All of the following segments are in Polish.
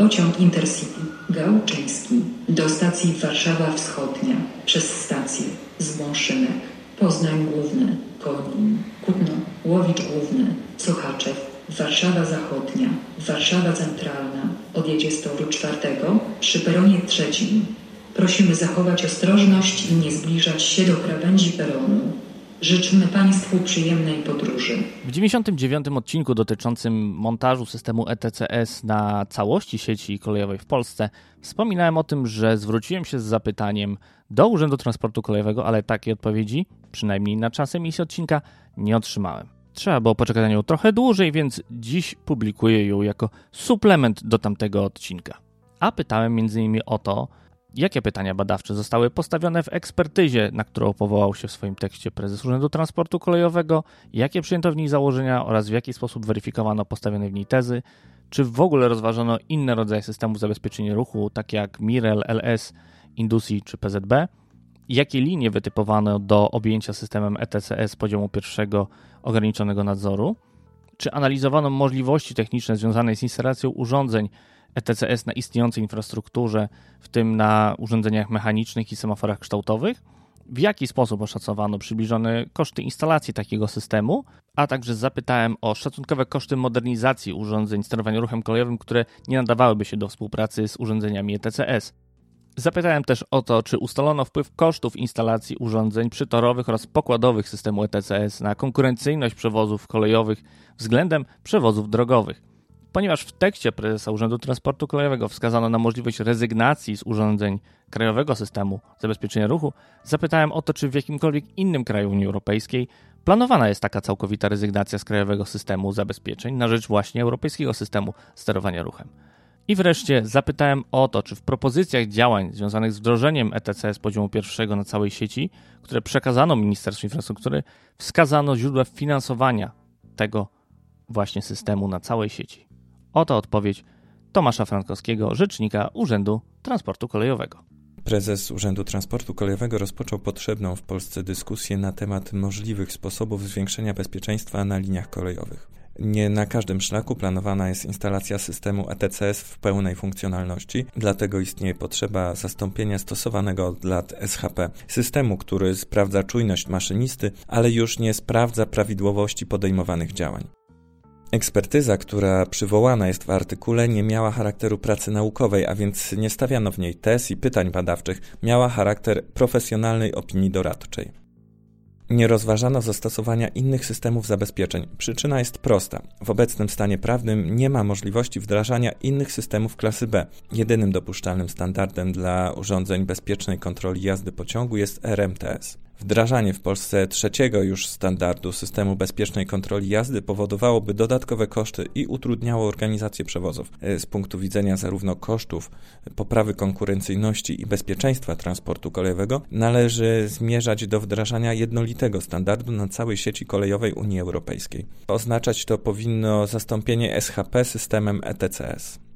Pociąg Intercity Gałczyński do stacji Warszawa Wschodnia przez stację Zbąszynek, Poznań Główny, Konin, Kutno, Łowicz Główny, Sochaczew, Warszawa Zachodnia, Warszawa Centralna odjedzie z toru czwartego przy peronie trzecim. Prosimy zachować ostrożność i nie zbliżać się do krawędzi peronu. Życzymy Państwu przyjemnej podróży. W 99 odcinku dotyczącym montażu systemu ETCS na całości sieci kolejowej w Polsce wspominałem o tym, że zwróciłem się z zapytaniem do Urzędu Transportu Kolejowego, ale takiej odpowiedzi, przynajmniej na czas emisji odcinka, nie otrzymałem. Trzeba było poczekać na nią trochę dłużej, więc dziś publikuję ją jako suplement do tamtego odcinka. A pytałem m.in. o to, Jakie pytania badawcze zostały postawione w ekspertyzie, na którą powołał się w swoim tekście prezes Urzędu Transportu Kolejowego, jakie przyjęto w niej założenia oraz w jaki sposób weryfikowano postawione w niej tezy, czy w ogóle rozważano inne rodzaje systemów zabezpieczenia ruchu, takie jak Mirel, LS, Indusi czy PZB, jakie linie wytypowano do objęcia systemem ETCS poziomu pierwszego ograniczonego nadzoru, czy analizowano możliwości techniczne związane z instalacją urządzeń ETCS na istniejącej infrastrukturze, w tym na urządzeniach mechanicznych i semaforach kształtowych, w jaki sposób oszacowano przybliżone koszty instalacji takiego systemu, a także zapytałem o szacunkowe koszty modernizacji urządzeń sterowania ruchem kolejowym, które nie nadawałyby się do współpracy z urządzeniami ETCS. Zapytałem też o to, czy ustalono wpływ kosztów instalacji urządzeń przytorowych oraz pokładowych systemu ETCS na konkurencyjność przewozów kolejowych względem przewozów drogowych. Ponieważ w tekście prezesa Urzędu Transportu Kolejowego wskazano na możliwość rezygnacji z urządzeń krajowego systemu zabezpieczenia ruchu, zapytałem o to, czy w jakimkolwiek innym kraju Unii Europejskiej planowana jest taka całkowita rezygnacja z krajowego systemu zabezpieczeń na rzecz właśnie europejskiego systemu sterowania ruchem. I wreszcie zapytałem o to, czy w propozycjach działań związanych z wdrożeniem ETC z poziomu pierwszego na całej sieci, które przekazano Ministerstwu Infrastruktury, wskazano źródła finansowania tego właśnie systemu na całej sieci. Oto odpowiedź Tomasza Frankowskiego, rzecznika Urzędu Transportu Kolejowego. Prezes Urzędu Transportu Kolejowego rozpoczął potrzebną w Polsce dyskusję na temat możliwych sposobów zwiększenia bezpieczeństwa na liniach kolejowych. Nie na każdym szlaku planowana jest instalacja systemu ETCS w pełnej funkcjonalności, dlatego istnieje potrzeba zastąpienia stosowanego od lat SHP systemu, który sprawdza czujność maszynisty, ale już nie sprawdza prawidłowości podejmowanych działań. Ekspertyza, która przywołana jest w artykule, nie miała charakteru pracy naukowej, a więc nie stawiano w niej tez i pytań badawczych, miała charakter profesjonalnej opinii doradczej. Nie rozważano zastosowania innych systemów zabezpieczeń. Przyczyna jest prosta. W obecnym stanie prawnym nie ma możliwości wdrażania innych systemów klasy B. Jedynym dopuszczalnym standardem dla urządzeń bezpiecznej kontroli jazdy pociągu jest RMTS. Wdrażanie w Polsce trzeciego już standardu systemu bezpiecznej kontroli jazdy powodowałoby dodatkowe koszty i utrudniało organizację przewozów. Z punktu widzenia zarówno kosztów, poprawy konkurencyjności i bezpieczeństwa transportu kolejowego, należy zmierzać do wdrażania jednolitego standardu na całej sieci kolejowej Unii Europejskiej. Oznaczać to powinno zastąpienie SHP systemem ETCS.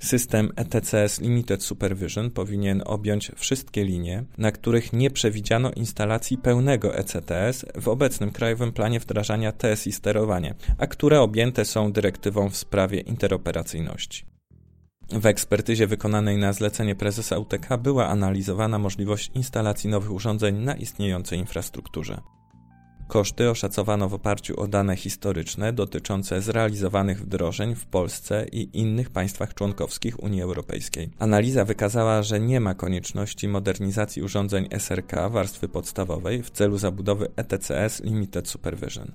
System ETCS Limited Supervision powinien objąć wszystkie linie, na których nie przewidziano instalacji pełnego ECTS w obecnym krajowym planie wdrażania TSI sterowania, a które objęte są dyrektywą w sprawie interoperacyjności. W ekspertyzie wykonanej na zlecenie prezesa UTK była analizowana możliwość instalacji nowych urządzeń na istniejącej infrastrukturze. Koszty oszacowano w oparciu o dane historyczne dotyczące zrealizowanych wdrożeń w Polsce i innych państwach członkowskich Unii Europejskiej. Analiza wykazała, że nie ma konieczności modernizacji urządzeń SRK warstwy podstawowej w celu zabudowy ETCS Limited Supervision.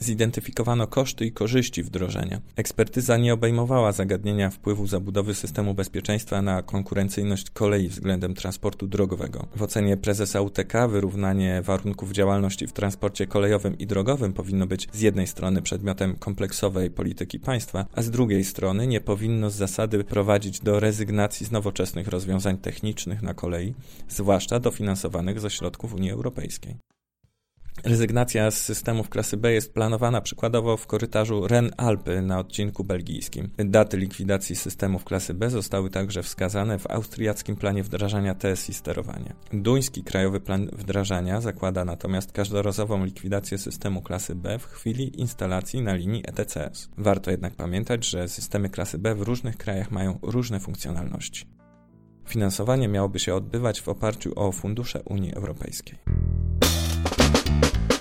Zidentyfikowano koszty i korzyści wdrożenia. Ekspertyza nie obejmowała zagadnienia wpływu zabudowy systemu bezpieczeństwa na konkurencyjność kolei względem transportu drogowego. W ocenie prezesa UTK wyrównanie warunków działalności w transporcie kolejowym i drogowym powinno być z jednej strony przedmiotem kompleksowej polityki państwa, a z drugiej strony nie powinno z zasady prowadzić do rezygnacji z nowoczesnych rozwiązań technicznych na kolei, zwłaszcza dofinansowanych ze środków Unii Europejskiej. Rezygnacja z systemów klasy B jest planowana przykładowo w korytarzu Ren-Alpy na odcinku belgijskim. Daty likwidacji systemów klasy B zostały także wskazane w austriackim planie wdrażania TSI sterowania. Duński krajowy plan wdrażania zakłada natomiast każdorazową likwidację systemu klasy B w chwili instalacji na linii ETCS. Warto jednak pamiętać, że systemy klasy B w różnych krajach mają różne funkcjonalności. Finansowanie miałoby się odbywać w oparciu o fundusze Unii Europejskiej. Bye.